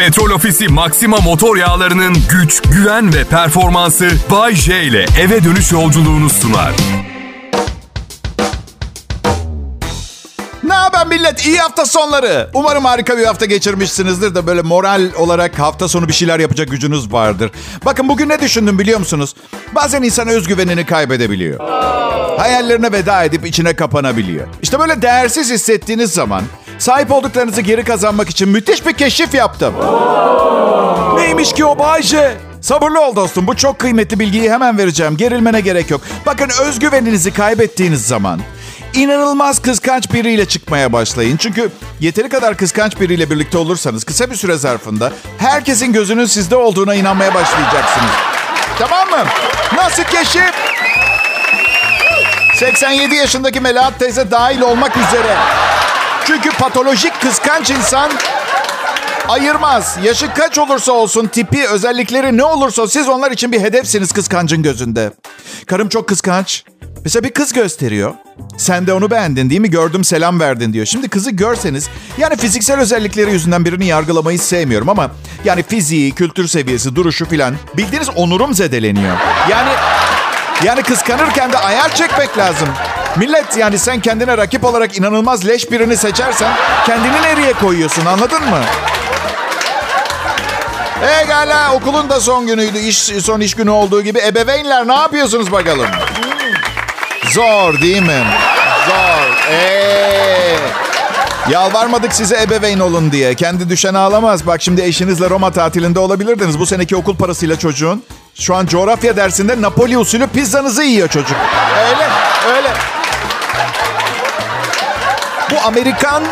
Petrol Ofisi Maxima motor yağlarının güç, güven ve performansı Bay J ile eve dönüş yolculuğunu sunar. Ne haber millet? İyi hafta sonları. Umarım harika bir hafta geçirmişsinizdir de böyle moral olarak hafta sonu bir şeyler yapacak gücünüz vardır. Bakın bugün ne düşündüm biliyor musunuz? Bazen insan özgüvenini kaybedebiliyor. Hayallerine veda edip içine kapanabiliyor. İşte böyle değersiz hissettiğiniz zaman sahip olduklarınızı geri kazanmak için müthiş bir keşif yaptım. Neymiş ki o Bayce? Sabırlı ol dostum. Bu çok kıymetli bilgiyi hemen vereceğim. Gerilmene gerek yok. Bakın özgüveninizi kaybettiğiniz zaman inanılmaz kıskanç biriyle çıkmaya başlayın. Çünkü yeteri kadar kıskanç biriyle birlikte olursanız kısa bir süre zarfında herkesin gözünün sizde olduğuna inanmaya başlayacaksınız. Tamam mı? Nasıl keşif? 87 yaşındaki Melahat teyze dahil olmak üzere. Çünkü patolojik kıskanç insan ayırmaz. Yaşı kaç olursa olsun, tipi, özellikleri ne olursa siz onlar için bir hedefsiniz kıskancın gözünde. Karım çok kıskanç. Mesela bir kız gösteriyor. Sen de onu beğendin değil mi? Gördüm selam verdin diyor. Şimdi kızı görseniz yani fiziksel özellikleri yüzünden birini yargılamayı sevmiyorum ama yani fiziği, kültür seviyesi, duruşu filan bildiğiniz onurum zedeleniyor. Yani yani kıskanırken de ayar çekmek lazım. Millet yani sen kendine rakip olarak inanılmaz leş birini seçersen kendini nereye koyuyorsun anladın mı? Egala okulun da son günüydü. İş, son iş günü olduğu gibi. Ebeveynler ne yapıyorsunuz bakalım? Zor değil mi? Zor. Ee, yalvarmadık size ebeveyn olun diye. Kendi düşen ağlamaz. Bak şimdi eşinizle Roma tatilinde olabilirdiniz. Bu seneki okul parasıyla çocuğun. Şu an coğrafya dersinde Napoli usulü pizzanızı yiyor çocuk. Öyle, öyle. Bu Amerikan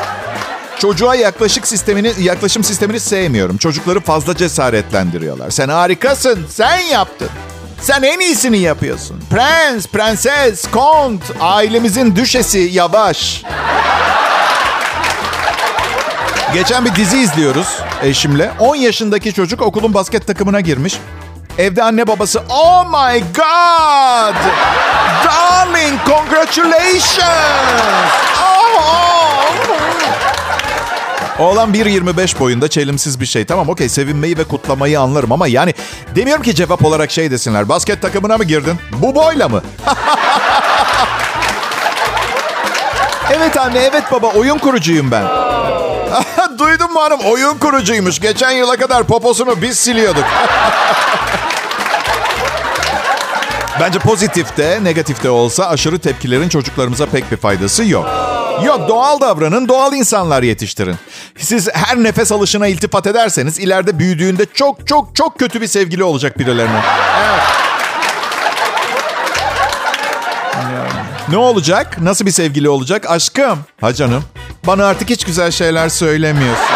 çocuğa yaklaşık sistemini, yaklaşım sistemini sevmiyorum. Çocukları fazla cesaretlendiriyorlar. Sen harikasın, sen yaptın. Sen en iyisini yapıyorsun. Prens, prenses, kont, ailemizin düşesi yavaş. Geçen bir dizi izliyoruz eşimle. 10 yaşındaki çocuk okulun basket takımına girmiş. Evde anne babası oh my god darling congratulations oh, oh. Oğlan 1.25 boyunda çelimsiz bir şey. Tamam okey sevinmeyi ve kutlamayı anlarım ama yani demiyorum ki cevap olarak şey desinler. Basket takımına mı girdin? Bu boyla mı? evet anne evet baba oyun kurucuyum ben. Duydun mu hanım oyun kurucuymuş. Geçen yıla kadar poposunu biz siliyorduk. Bence pozitifte, negatifte olsa aşırı tepkilerin çocuklarımıza pek bir faydası yok. Yok doğal davranın, doğal insanlar yetiştirin. Siz her nefes alışına iltifat ederseniz ileride büyüdüğünde çok çok çok kötü bir sevgili olacak birilerine. Evet. Ne olacak? Nasıl bir sevgili olacak? Aşkım. Ha canım. Bana artık hiç güzel şeyler söylemiyorsun.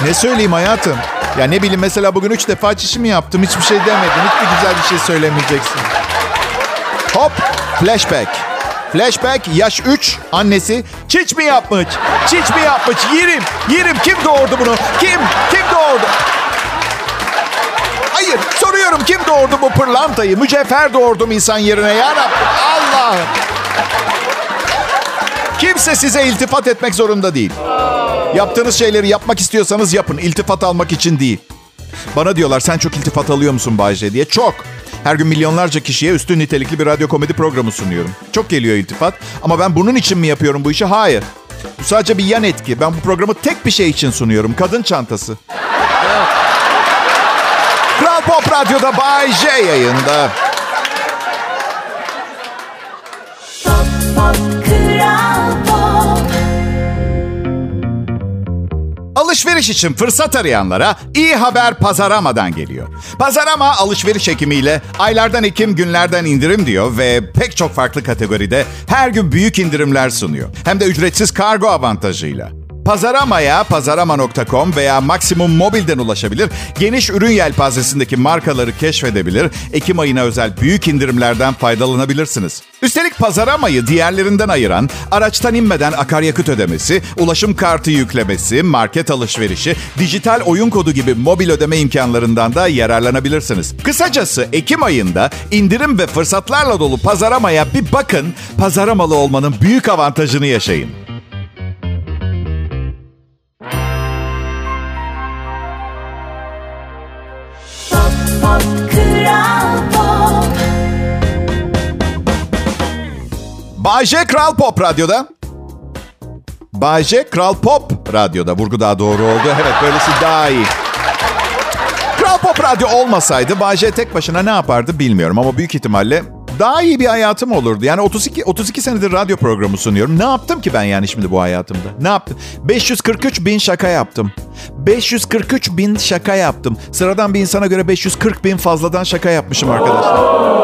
Ne söyleyeyim hayatım? Ya ne bileyim mesela bugün üç defa çişimi yaptım. Hiçbir şey demedin. Hiçbir güzel bir şey söylemeyeceksin. Hop. Flashback. Flashback yaş 3 annesi çiç mi yapmış? Çiç mi yapmış? Yerim. Yerim. Kim doğurdu bunu? Kim? Kim doğurdu? Hayır soruyorum kim doğurdu bu pırlantayı? Mücevher doğurdum insan yerine ya Rabbim. Allah'ım. Kimse size iltifat etmek zorunda değil. Yaptığınız şeyleri yapmak istiyorsanız yapın. İltifat almak için değil. Bana diyorlar sen çok iltifat alıyor musun Bayce diye. Çok. Her gün milyonlarca kişiye üstün nitelikli bir radyo komedi programı sunuyorum. Çok geliyor iltifat. Ama ben bunun için mi yapıyorum bu işi? Hayır. Bu sadece bir yan etki. Ben bu programı tek bir şey için sunuyorum. Kadın çantası. Kral Pop Radyo'da Bay J yayında. Alışveriş için fırsat arayanlara iyi haber Pazaramadan geliyor. Pazarama alışveriş ekimiyle aylardan Ekim günlerden indirim diyor ve pek çok farklı kategoride her gün büyük indirimler sunuyor. Hem de ücretsiz kargo avantajıyla. Pazarama'ya pazarama.com veya Maksimum Mobil'den ulaşabilir. Geniş ürün yelpazesindeki markaları keşfedebilir. Ekim ayına özel büyük indirimlerden faydalanabilirsiniz. Üstelik Pazarama'yı diğerlerinden ayıran araçtan inmeden akaryakıt ödemesi, ulaşım kartı yüklemesi, market alışverişi, dijital oyun kodu gibi mobil ödeme imkanlarından da yararlanabilirsiniz. Kısacası Ekim ayında indirim ve fırsatlarla dolu Pazarama'ya bir bakın. Pazaramalı olmanın büyük avantajını yaşayın. Bay J Kral Pop Radyo'da. Bay J Kral Pop Radyo'da. Vurgu daha doğru oldu. Evet böylesi daha iyi. Kral Pop Radyo olmasaydı Bay J tek başına ne yapardı bilmiyorum ama büyük ihtimalle daha iyi bir hayatım olurdu. Yani 32 32 senedir radyo programı sunuyorum. Ne yaptım ki ben yani şimdi bu hayatımda? Ne yaptım? 543 bin şaka yaptım. 543 bin şaka yaptım. Sıradan bir insana göre 540 bin fazladan şaka yapmışım arkadaşlar.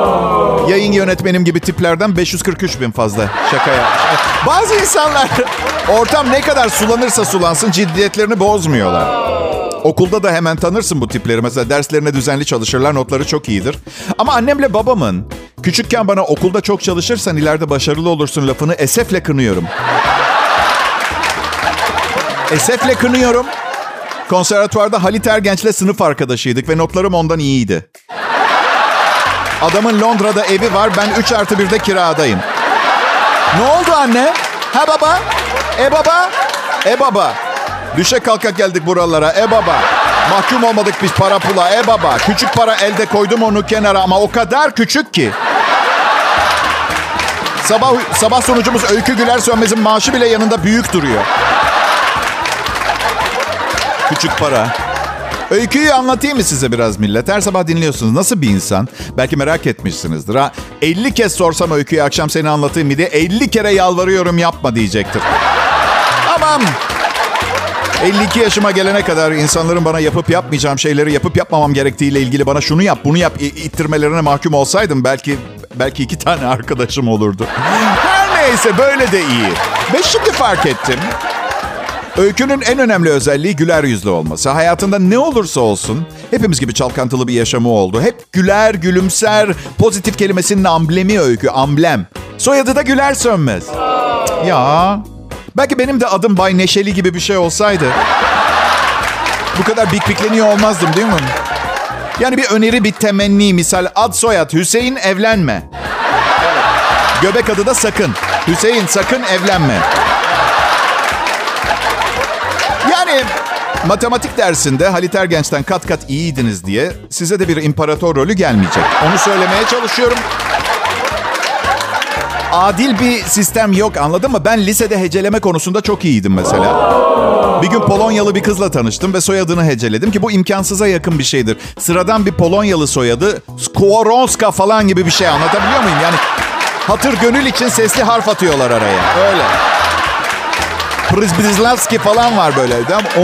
Yayın yönetmenim gibi tiplerden 543 bin fazla şaka yapmış. Bazı insanlar ortam ne kadar sulanırsa sulansın ciddiyetlerini bozmuyorlar. Okulda da hemen tanırsın bu tipleri. Mesela derslerine düzenli çalışırlar, notları çok iyidir. Ama annemle babamın küçükken bana okulda çok çalışırsan ileride başarılı olursun lafını esefle kınıyorum. Esefle kınıyorum. Konservatuvarda Halit Ergenç'le sınıf arkadaşıydık ve notlarım ondan iyiydi. Adamın Londra'da evi var, ben 3 artı 1'de kiradayım. Ne oldu anne? Ha baba? E baba? E baba? Düşe kalka geldik buralara. E baba. Mahkum olmadık biz para pula. E baba. Küçük para elde koydum onu kenara ama o kadar küçük ki. Sabah sabah sonucumuz Öykü Güler Sönmez'in maaşı bile yanında büyük duruyor. Küçük para. Öyküyü anlatayım mı size biraz millet? Her sabah dinliyorsunuz. Nasıl bir insan? Belki merak etmişsinizdir. Ha, 50 kez sorsam öyküyü akşam seni anlatayım mı diye 50 kere yalvarıyorum yapma diyecektir. Tamam. 52 yaşıma gelene kadar insanların bana yapıp yapmayacağım şeyleri yapıp yapmamam gerektiğiyle ilgili bana şunu yap bunu yap ittirmelerine mahkum olsaydım belki belki iki tane arkadaşım olurdu. Her neyse böyle de iyi. Ve şimdi fark ettim. Öykünün en önemli özelliği güler yüzlü olması. Hayatında ne olursa olsun hepimiz gibi çalkantılı bir yaşamı oldu. Hep güler, gülümser, pozitif kelimesinin amblemi öykü, amblem. Soyadı da Güler Sönmez. Ya belki benim de adım Bay Neşeli gibi bir şey olsaydı bu kadar bik bikleniyor olmazdım değil mi? Yani bir öneri, bir temenni. Misal ad soyad Hüseyin evlenme. Göbek adı da sakın. Hüseyin sakın evlenme. Yani matematik dersinde Halit Ergenç'ten kat kat iyiydiniz diye size de bir imparator rolü gelmeyecek. Onu söylemeye çalışıyorum. Adil bir sistem yok anladın mı? Ben lisede heceleme konusunda çok iyiydim mesela. Bir gün Polonyalı bir kızla tanıştım ve soyadını heceledim ki bu imkansıza yakın bir şeydir. Sıradan bir Polonyalı soyadı Skowronska falan gibi bir şey anlatabiliyor muyum? Yani hatır gönül için sesli harf atıyorlar araya. Öyle. Prizbizlavski falan var böyle.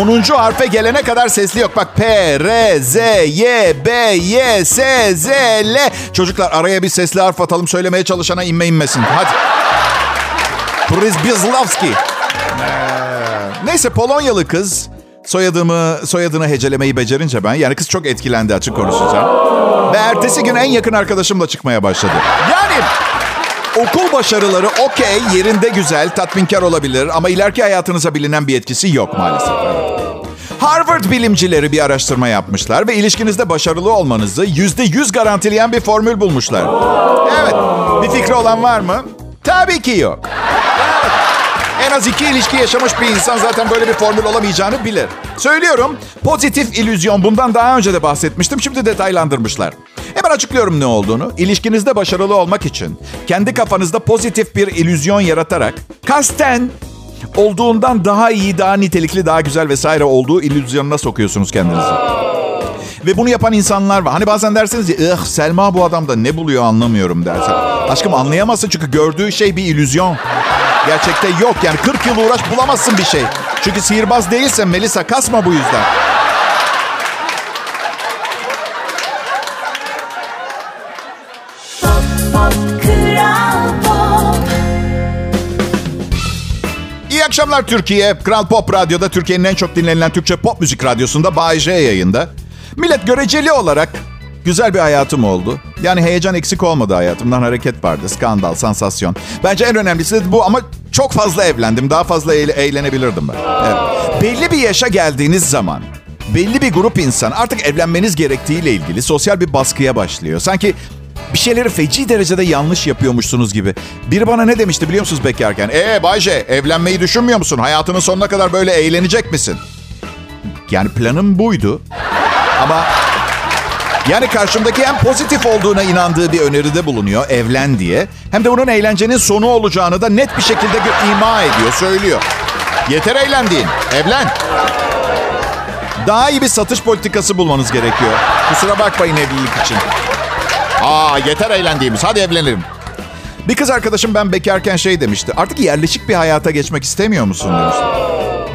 10. harfe gelene kadar sesli yok. Bak P, R, Z, Y, B, Y, S, Z, L. Çocuklar araya bir sesli harf atalım. Söylemeye çalışana inme inmesin. Hadi. Prizbizlavski. Ee, neyse Polonyalı kız soyadımı soyadını hecelemeyi becerince ben yani kız çok etkilendi açık konuşacağım. Ve ertesi gün en yakın arkadaşımla çıkmaya başladı. Yani Okul başarıları okey, yerinde güzel, tatminkar olabilir ama ileriki hayatınıza bilinen bir etkisi yok maalesef. Harvard bilimcileri bir araştırma yapmışlar ve ilişkinizde başarılı olmanızı yüzde yüz garantileyen bir formül bulmuşlar. Evet, bir fikri olan var mı? Tabii ki yok. En az iki ilişki yaşamış bir insan zaten böyle bir formül olamayacağını bilir. Söylüyorum, pozitif illüzyon bundan daha önce de bahsetmiştim, şimdi detaylandırmışlar. Hemen açıklıyorum ne olduğunu. İlişkinizde başarılı olmak için kendi kafanızda pozitif bir illüzyon yaratarak kasten olduğundan daha iyi, daha nitelikli, daha güzel vesaire olduğu illüzyonuna sokuyorsunuz kendinizi. Ve bunu yapan insanlar var. Hani bazen dersiniz ya, ıh Selma bu adamda ne buluyor anlamıyorum dersen. Aşkım anlayamazsın çünkü gördüğü şey bir illüzyon. Gerçekte yok yani 40 yıl uğraş bulamazsın bir şey. Çünkü sihirbaz değilsen Melisa kasma bu yüzden. Akşamlar Türkiye. Kral Pop Radyo'da Türkiye'nin en çok dinlenilen Türkçe pop müzik radyosunda Bay J yayında. Millet göreceli olarak güzel bir hayatım oldu. Yani heyecan eksik olmadı hayatımdan. Hareket vardı, skandal, sansasyon. Bence en önemlisi de bu ama çok fazla evlendim. Daha fazla eğle- eğlenebilirdim ben. Evet. Belli bir yaşa geldiğiniz zaman belli bir grup insan artık evlenmeniz gerektiğiyle ilgili sosyal bir baskıya başlıyor. Sanki bir şeyleri feci derecede yanlış yapıyormuşsunuz gibi. Biri bana ne demişti biliyor musunuz bekarken? Ee Bayce evlenmeyi düşünmüyor musun? Hayatının sonuna kadar böyle eğlenecek misin? Yani planım buydu. Ama Yani karşımdaki hem pozitif olduğuna inandığı bir öneride bulunuyor evlen diye. Hem de bunun eğlencenin sonu olacağını da net bir şekilde ima ediyor, söylüyor. Yeter eğlendiğin, evlen. Daha iyi bir satış politikası bulmanız gerekiyor. Kusura bakmayın evlilik için. Aa yeter eğlendiğimiz hadi evlenelim. Bir kız arkadaşım ben bekarken şey demişti. Artık yerleşik bir hayata geçmek istemiyor musun demişti.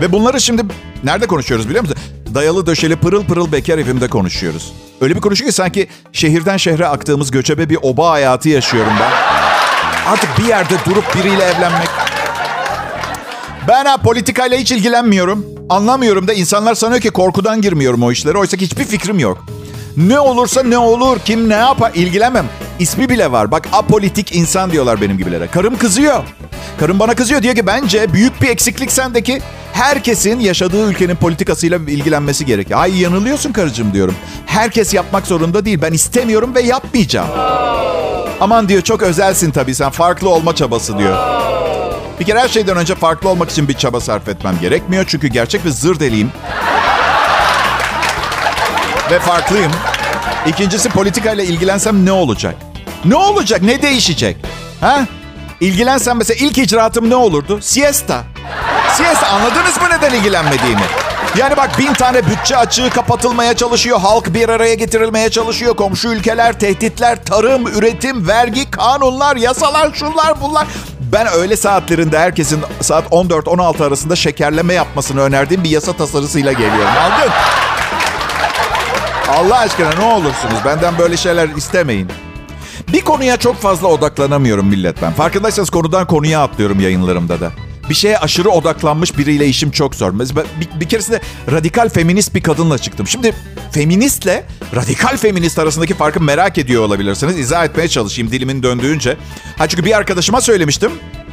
Ve bunları şimdi nerede konuşuyoruz biliyor musun? Dayalı döşeli pırıl pırıl bekar evimde konuşuyoruz. Öyle bir konuşuyor ki sanki şehirden şehre aktığımız göçebe bir oba hayatı yaşıyorum ben. Artık bir yerde durup biriyle evlenmek. Ben ha politikayla hiç ilgilenmiyorum. Anlamıyorum da insanlar sanıyor ki korkudan girmiyorum o işlere. Oysa ki hiçbir fikrim yok. Ne olursa ne olur, kim ne yapar ilgilenmem. İsmi bile var. Bak apolitik insan diyorlar benim gibilere. Karım kızıyor. Karım bana kızıyor diyor ki bence büyük bir eksiklik sendeki. Herkesin yaşadığı ülkenin politikasıyla ilgilenmesi gerekiyor. Ay yanılıyorsun karıcığım diyorum. Herkes yapmak zorunda değil. Ben istemiyorum ve yapmayacağım. Aman diyor çok özelsin tabii sen. Farklı olma çabası diyor. Bir kere her şeyden önce farklı olmak için bir çaba sarf etmem gerekmiyor. Çünkü gerçek bir zır deliyim. Ve farklıyım. İkincisi politikayla ilgilensem ne olacak? Ne olacak? Ne değişecek? Ha? İlgilensem mesela ilk icraatım ne olurdu? Siesta. Siesta anladınız mı neden ilgilenmediğimi? Yani bak bin tane bütçe açığı kapatılmaya çalışıyor. Halk bir araya getirilmeye çalışıyor. Komşu ülkeler, tehditler, tarım, üretim, vergi, kanunlar, yasalar, şunlar bunlar. Ben öğle saatlerinde herkesin saat 14-16 arasında şekerleme yapmasını önerdiğim bir yasa tasarısıyla geliyorum. Aldın? Allah aşkına ne olursunuz benden böyle şeyler istemeyin. Bir konuya çok fazla odaklanamıyorum millet ben. Farkındaysanız konudan konuya atlıyorum yayınlarımda da. Bir şeye aşırı odaklanmış biriyle işim çok zor. Mesela bir, bir keresinde radikal feminist bir kadınla çıktım. Şimdi feministle radikal feminist arasındaki farkı merak ediyor olabilirsiniz. İzah etmeye çalışayım dilimin döndüğünce. Ha çünkü bir arkadaşıma söylemiştim.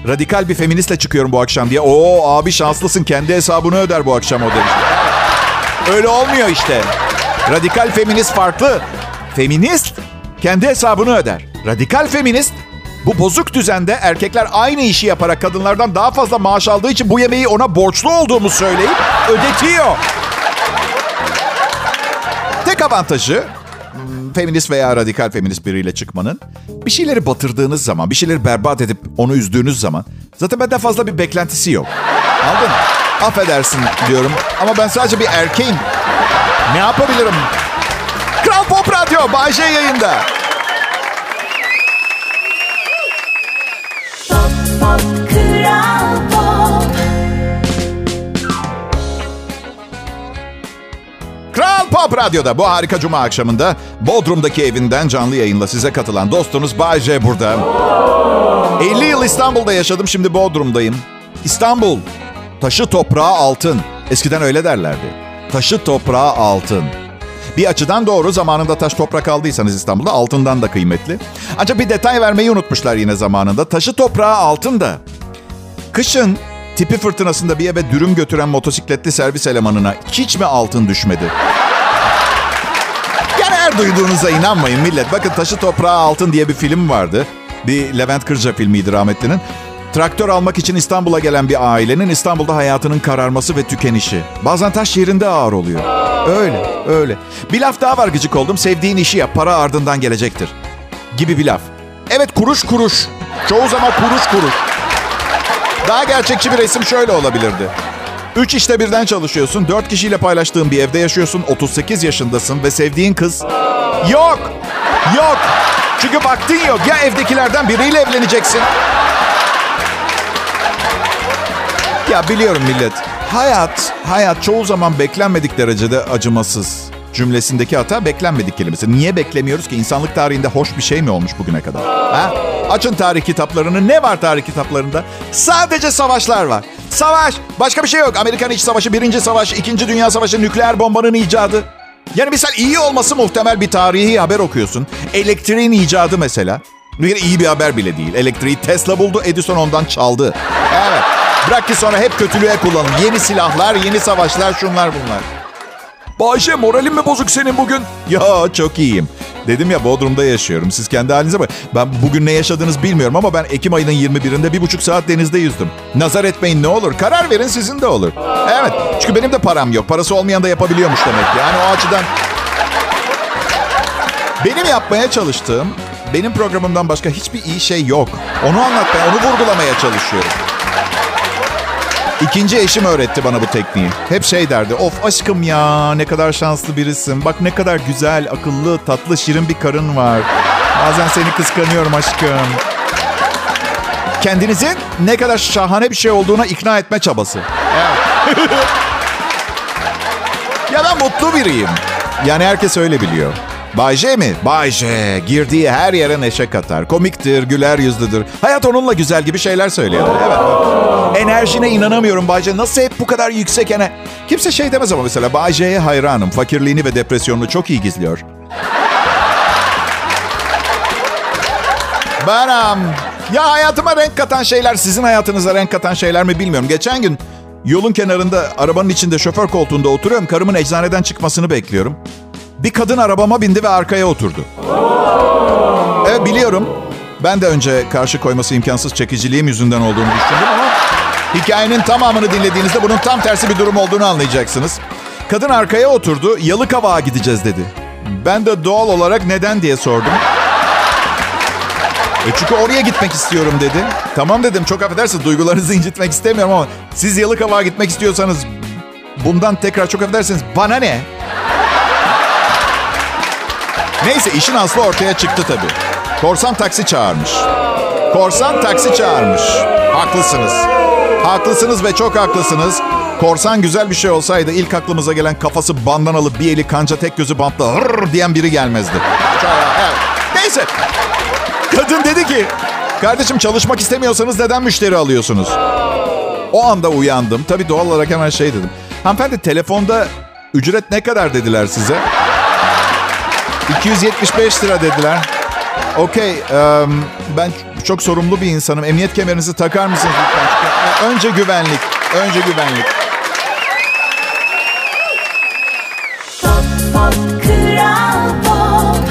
Radikal bir feministle çıkıyorum bu akşam diye. Oo abi şanslısın kendi hesabını öder bu akşam o demiş. Öyle olmuyor işte. Radikal feminist farklı. Feminist kendi hesabını öder. Radikal feminist bu bozuk düzende erkekler aynı işi yaparak kadınlardan daha fazla maaş aldığı için bu yemeği ona borçlu olduğumu söyleyip ödetiyor. Tek avantajı hmm, feminist veya radikal feminist biriyle çıkmanın bir şeyleri batırdığınız zaman, bir şeyleri berbat edip onu üzdüğünüz zaman zaten benden fazla bir beklentisi yok. Anladın mı? Affedersin diyorum ama ben sadece bir erkeğim. Ne yapabilirim? Kral Pop Radyo, Bay J yayında. Pop pop kral pop Kral Pop Radyo'da bu harika cuma akşamında Bodrum'daki evinden canlı yayınla size katılan dostunuz Bay J burada. 50 yıl İstanbul'da yaşadım, şimdi Bodrum'dayım. İstanbul, taşı toprağı altın. Eskiden öyle derlerdi. Taşı toprağı altın. Bir açıdan doğru zamanında taş toprak aldıysanız İstanbul'da altından da kıymetli. Ancak bir detay vermeyi unutmuşlar yine zamanında. Taşı toprağı altın da. Kışın tipi fırtınasında bir eve dürüm götüren motosikletli servis elemanına hiç mi altın düşmedi? Yani her duyduğunuza inanmayın millet. Bakın Taşı Toprağı Altın diye bir film vardı. Bir Levent Kırca filmiydi rahmetlinin. Traktör almak için İstanbul'a gelen bir ailenin İstanbul'da hayatının kararması ve tükenişi. Bazen taş yerinde ağır oluyor. Öyle, öyle. Bir laf daha var gıcık oldum. Sevdiğin işi yap, para ardından gelecektir. Gibi bir laf. Evet kuruş kuruş. Çoğu zaman kuruş kuruş. Daha gerçekçi bir resim şöyle olabilirdi. Üç işte birden çalışıyorsun, dört kişiyle paylaştığın bir evde yaşıyorsun, 38 yaşındasın ve sevdiğin kız... Yok! Yok! Çünkü vaktin yok. Ya evdekilerden biriyle evleneceksin. Ya biliyorum millet. Hayat, hayat çoğu zaman beklenmedik derecede acımasız. Cümlesindeki hata beklenmedik kelimesi. Niye beklemiyoruz ki? İnsanlık tarihinde hoş bir şey mi olmuş bugüne kadar? Ha? Açın tarih kitaplarını. Ne var tarih kitaplarında? Sadece savaşlar var. Savaş. Başka bir şey yok. Amerikan İç Savaşı, Birinci Savaş, İkinci Dünya Savaşı, nükleer bombanın icadı. Yani misal iyi olması muhtemel bir tarihi haber okuyorsun. Elektriğin icadı mesela. Bir iyi bir haber bile değil. Elektriği Tesla buldu, Edison ondan çaldı. Evet. Bırak ki sonra hep kötülüğe kullanın. Yeni silahlar, yeni savaşlar, şunlar bunlar. Bayşe moralim mi bozuk senin bugün? Ya çok iyiyim. Dedim ya Bodrum'da yaşıyorum. Siz kendi halinize bak. Ben bugün ne yaşadınız bilmiyorum ama ben Ekim ayının 21'inde bir buçuk saat denizde yüzdüm. Nazar etmeyin ne olur. Karar verin sizin de olur. Evet. Çünkü benim de param yok. Parası olmayan da yapabiliyormuş demek. Yani o açıdan... Benim yapmaya çalıştığım, benim programımdan başka hiçbir iyi şey yok. Onu anlatmaya, onu vurgulamaya çalışıyorum. İkinci eşim öğretti bana bu tekniği. Hep şey derdi. Of aşkım ya ne kadar şanslı birisin. Bak ne kadar güzel, akıllı, tatlı, şirin bir karın var. Bazen seni kıskanıyorum aşkım. Kendinizin ne kadar şahane bir şey olduğuna ikna etme çabası. Evet. ya ben mutlu biriyim. Yani herkes öyle biliyor. Bay J mi? Bay J. Girdiği her yere neşe katar. Komiktir, güler yüzlüdür. Hayat onunla güzel gibi şeyler söylüyorlar. Evet. Enerjine inanamıyorum Bay J. Nasıl hep bu kadar yüksek ene... Kimse şey demez ama mesela Bay J'ye hayranım. Fakirliğini ve depresyonunu çok iyi gizliyor. Benam. Ya hayatıma renk katan şeyler sizin hayatınıza renk katan şeyler mi bilmiyorum. Geçen gün yolun kenarında arabanın içinde şoför koltuğunda oturuyorum. Karımın eczaneden çıkmasını bekliyorum. Bir kadın arabama bindi ve arkaya oturdu. Evet biliyorum. Ben de önce karşı koyması imkansız çekiciliğim yüzünden olduğunu düşündüm ama hikayenin tamamını dinlediğinizde bunun tam tersi bir durum olduğunu anlayacaksınız. Kadın arkaya oturdu, Yalıkavak'a gideceğiz dedi. Ben de doğal olarak neden diye sordum. E çünkü oraya gitmek istiyorum dedi. Tamam dedim çok affedersiniz duygularınızı incitmek istemiyorum ama siz Yalıkavak'a gitmek istiyorsanız bundan tekrar çok affedersiniz bana ne? Neyse işin aslı ortaya çıktı tabii. Korsan taksi çağırmış. Korsan taksi çağırmış. Haklısınız. Haklısınız ve çok haklısınız. Korsan güzel bir şey olsaydı ilk aklımıza gelen kafası bandanalı bir eli kanca tek gözü bantlı hırr diyen biri gelmezdi. Neyse. Kadın dedi ki kardeşim çalışmak istemiyorsanız neden müşteri alıyorsunuz? O anda uyandım. Tabii doğal olarak hemen şey dedim. Hanımefendi telefonda ücret ne kadar dediler size? 275 lira dediler. Okey, um, ben çok sorumlu bir insanım. Emniyet kemerinizi takar mısınız lütfen? Önce güvenlik, önce güvenlik. Pop pop kral pop.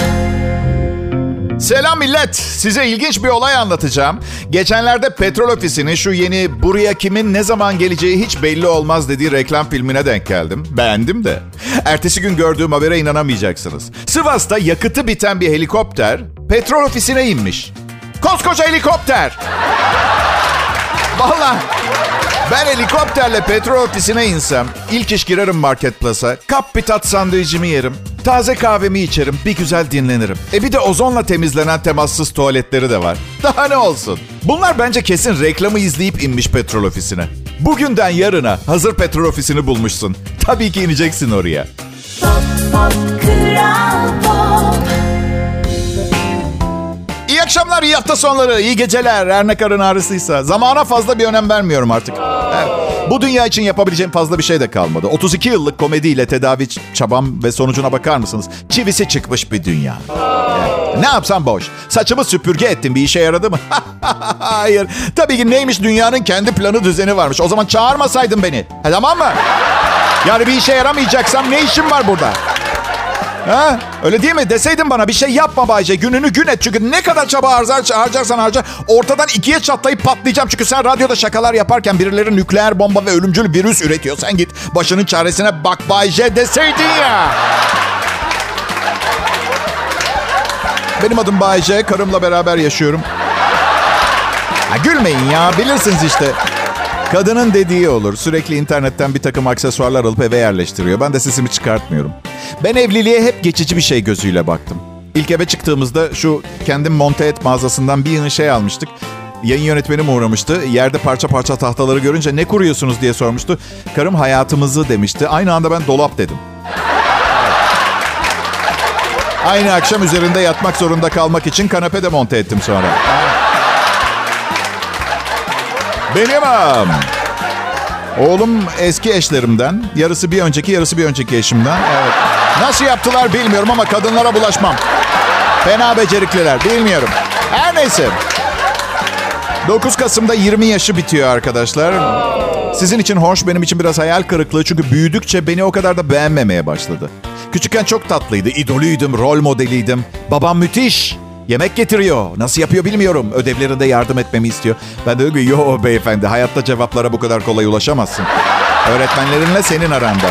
Selam millet. Size ilginç bir olay anlatacağım. Geçenlerde petrol ofisini şu yeni buraya kimin ne zaman geleceği hiç belli olmaz dediği reklam filmine denk geldim. Beğendim de. Ertesi gün gördüğüm habere inanamayacaksınız. Sivas'ta yakıtı biten bir helikopter petrol ofisine inmiş. Koskoca helikopter. Vallahi ben helikopterle petrol ofisine insem ilk iş girerim marketplace'a. Kap bir tat sandviçimi yerim. Taze kahvemi içerim. Bir güzel dinlenirim. E bir de ozonla temizlenen temassız tuvaletleri de var. Daha ne olsun? Bunlar bence kesin reklamı izleyip inmiş petrol ofisine. Bugünden yarına hazır petrol ofisini bulmuşsun. Tabii ki ineceksin oraya. Pop pop kral pop. İyi akşamlar, iyi hafta sonları, iyi geceler. Her ne karın ağrısıysa. Zamana fazla bir önem vermiyorum artık. Evet. Bu dünya için yapabileceğim fazla bir şey de kalmadı. 32 yıllık komediyle tedavi çabam ve sonucuna bakar mısınız? Çivisi çıkmış bir dünya. Evet. Ne yapsam boş. Saçımı süpürge ettim. Bir işe yaradı mı? Hayır. Tabii ki neymiş dünyanın kendi planı düzeni varmış. O zaman çağırmasaydın beni. Ha, tamam mı? Yani bir işe yaramayacaksam ne işim var burada? Ha? Öyle değil mi? Deseydin bana bir şey yapma Bayce. Gününü gün et. Çünkü ne kadar çaba harcar, harcarsan harca ortadan ikiye çatlayıp patlayacağım. Çünkü sen radyoda şakalar yaparken birileri nükleer bomba ve ölümcül virüs üretiyor. Sen git başının çaresine bak Bayce deseydin ya. Benim adım Bayce. Karımla beraber yaşıyorum. Ha, gülmeyin ya. Bilirsiniz işte. Kadının dediği olur. Sürekli internetten bir takım aksesuarlar alıp eve yerleştiriyor. Ben de sesimi çıkartmıyorum. Ben evliliğe hep geçici bir şey gözüyle baktım. İlk eve çıktığımızda şu kendim monte et mağazasından bir yığın şey almıştık. Yayın yönetmenim uğramıştı. Yerde parça parça tahtaları görünce ne kuruyorsunuz diye sormuştu. Karım hayatımızı demişti. Aynı anda ben dolap dedim. Aynı akşam üzerinde yatmak zorunda kalmak için kanepede monte ettim sonra. Benim am. Oğlum eski eşlerimden. Yarısı bir önceki, yarısı bir önceki eşimden. Evet. Nasıl yaptılar bilmiyorum ama kadınlara bulaşmam. Fena becerikliler, bilmiyorum. Her neyse. 9 Kasım'da 20 yaşı bitiyor arkadaşlar. Sizin için hoş, benim için biraz hayal kırıklığı. Çünkü büyüdükçe beni o kadar da beğenmemeye başladı. Küçükken çok tatlıydı. idolüydüm, rol modeliydim. Babam müthiş. Yemek getiriyor. Nasıl yapıyor bilmiyorum. Ödevlerinde yardım etmemi istiyor. Ben de diyorum ki yo beyefendi hayatta cevaplara bu kadar kolay ulaşamazsın. Öğretmenlerinle senin aranda.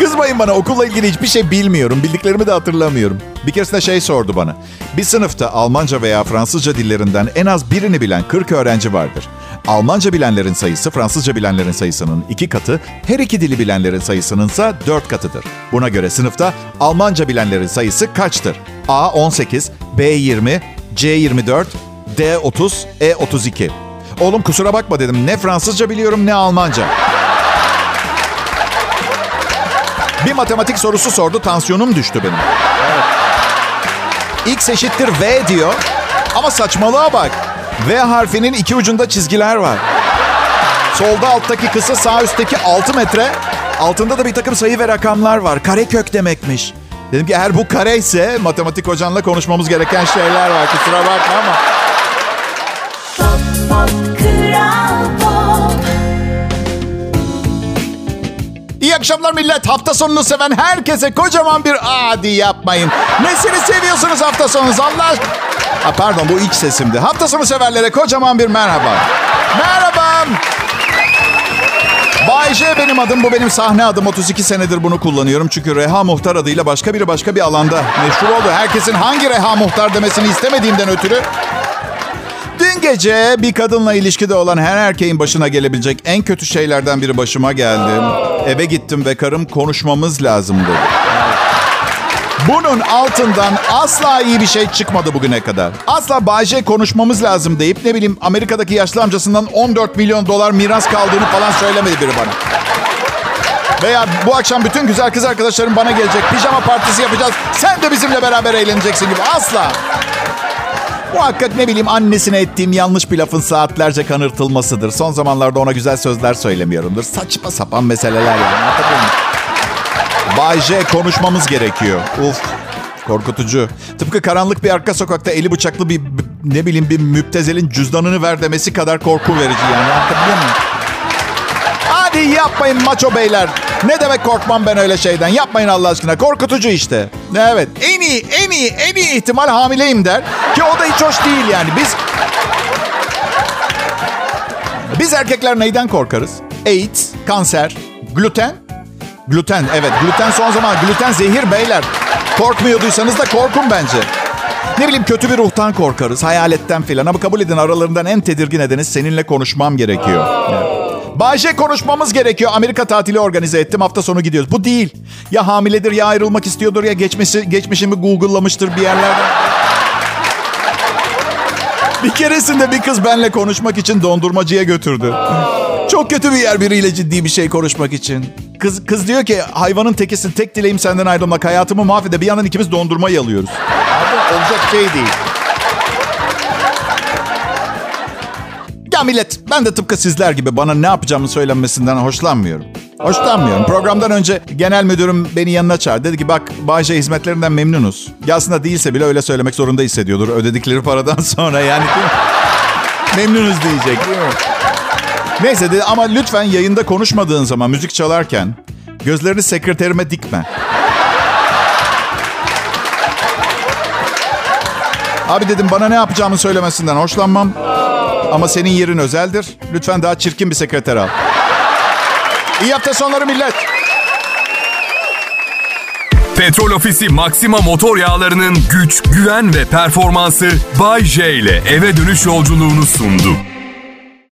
Kız Kızmayın bana okulla ilgili hiçbir şey bilmiyorum. Bildiklerimi de hatırlamıyorum. Bir keresinde şey sordu bana. Bir sınıfta Almanca veya Fransızca dillerinden en az birini bilen 40 öğrenci vardır. Almanca bilenlerin sayısı Fransızca bilenlerin sayısının iki katı, her iki dili bilenlerin sayısının ise dört katıdır. Buna göre sınıfta Almanca bilenlerin sayısı kaçtır? A 18, B 20, C 24, D 30, E 32. Oğlum kusura bakma dedim. Ne Fransızca biliyorum ne Almanca. Bir matematik sorusu sordu. Tansiyonum düştü benim. X eşittir V diyor. Ama saçmalığa bak. V harfinin iki ucunda çizgiler var. Solda alttaki kısa sağ üstteki 6 metre. Altında da bir takım sayı ve rakamlar var. Karekök demekmiş. Dedim ki eğer bu kare ise matematik hocanla konuşmamız gereken şeyler var. Kusura bakma ama. Pop Pop akşamlar millet. Hafta sonunu seven herkese kocaman bir adi yapmayın. Nesini seviyorsunuz hafta sonunuz Allah Ha, pardon bu ilk sesimdi. Hafta sonu severlere kocaman bir merhaba. Merhaba. Bay J benim adım. Bu benim sahne adım. 32 senedir bunu kullanıyorum. Çünkü Reha Muhtar adıyla başka biri başka bir alanda meşhur oldu. Herkesin hangi Reha Muhtar demesini istemediğimden ötürü Dün gece bir kadınla ilişkide olan her erkeğin başına gelebilecek en kötü şeylerden biri başıma geldi. Eve gittim ve karım konuşmamız lazım dedi. Bunun altından asla iyi bir şey çıkmadı bugüne kadar. Asla Bayce konuşmamız lazım deyip ne bileyim Amerika'daki yaşlı amcasından 14 milyon dolar miras kaldığını falan söylemedi biri bana. Veya bu akşam bütün güzel kız arkadaşlarım bana gelecek. Pijama partisi yapacağız. Sen de bizimle beraber eğleneceksin gibi. Asla. Muhakkak ne bileyim annesine ettiğim yanlış bir lafın saatlerce kanırtılmasıdır. Son zamanlarda ona güzel sözler söylemiyorumdur. Saçma sapan meseleler yani. Bay J konuşmamız gerekiyor. Uf korkutucu. Tıpkı karanlık bir arka sokakta eli bıçaklı bir ne bileyim bir müptezelin cüzdanını ver demesi kadar korku verici yani. Anlatabiliyor muyum? Hadi yapmayın maço beyler. Ne demek korkmam ben öyle şeyden. Yapmayın Allah aşkına. Korkutucu işte. Evet. En iyi, en iyi, en iyi ihtimal hamileyim der. Ki o da hiç hoş değil yani. Biz... Biz erkekler neyden korkarız? AIDS, kanser, gluten. Gluten, evet. Gluten son zaman. Gluten zehir beyler. Korkmuyorduysanız da korkun bence. Ne bileyim kötü bir ruhtan korkarız, hayaletten filan. Ama kabul edin aralarından en tedirgin edeniz seninle konuşmam gerekiyor. Evet. Bayşe konuşmamız gerekiyor. Amerika tatili organize ettim. Hafta sonu gidiyoruz. Bu değil. Ya hamiledir ya ayrılmak istiyordur ya geçmişi, geçmişimi Google'lamıştır bir yerlerden. Bir keresinde bir kız benle konuşmak için dondurmacıya götürdü. Çok kötü bir yer biriyle ciddi bir şey konuşmak için. Kız, kız diyor ki hayvanın tekisin tek dileğim senden ayrılmak. Hayatımı mahvede bir yandan ikimiz dondurma yalıyoruz. Abi olacak şey değil. Ya millet ben de tıpkı sizler gibi bana ne yapacağımı söylenmesinden hoşlanmıyorum. Hoşlanmıyorum. Programdan önce genel müdürüm beni yanına çağırdı. Dedi ki bak Bayce hizmetlerinden memnunuz. Ya aslında değilse bile öyle söylemek zorunda hissediyordur. Ödedikleri paradan sonra yani? Memnunuz diyecek değil? Neyse dedi ama lütfen yayında konuşmadığın zaman müzik çalarken gözlerini sekreterime dikme. Abi dedim bana ne yapacağımı söylemesinden hoşlanmam. Ama senin yerin özeldir. Lütfen daha çirkin bir sekreter al. İyi hafta sonları millet. Petrol Ofisi Maxima motor yağlarının güç, güven ve performansı Bay J ile eve dönüş yolculuğunu sundu.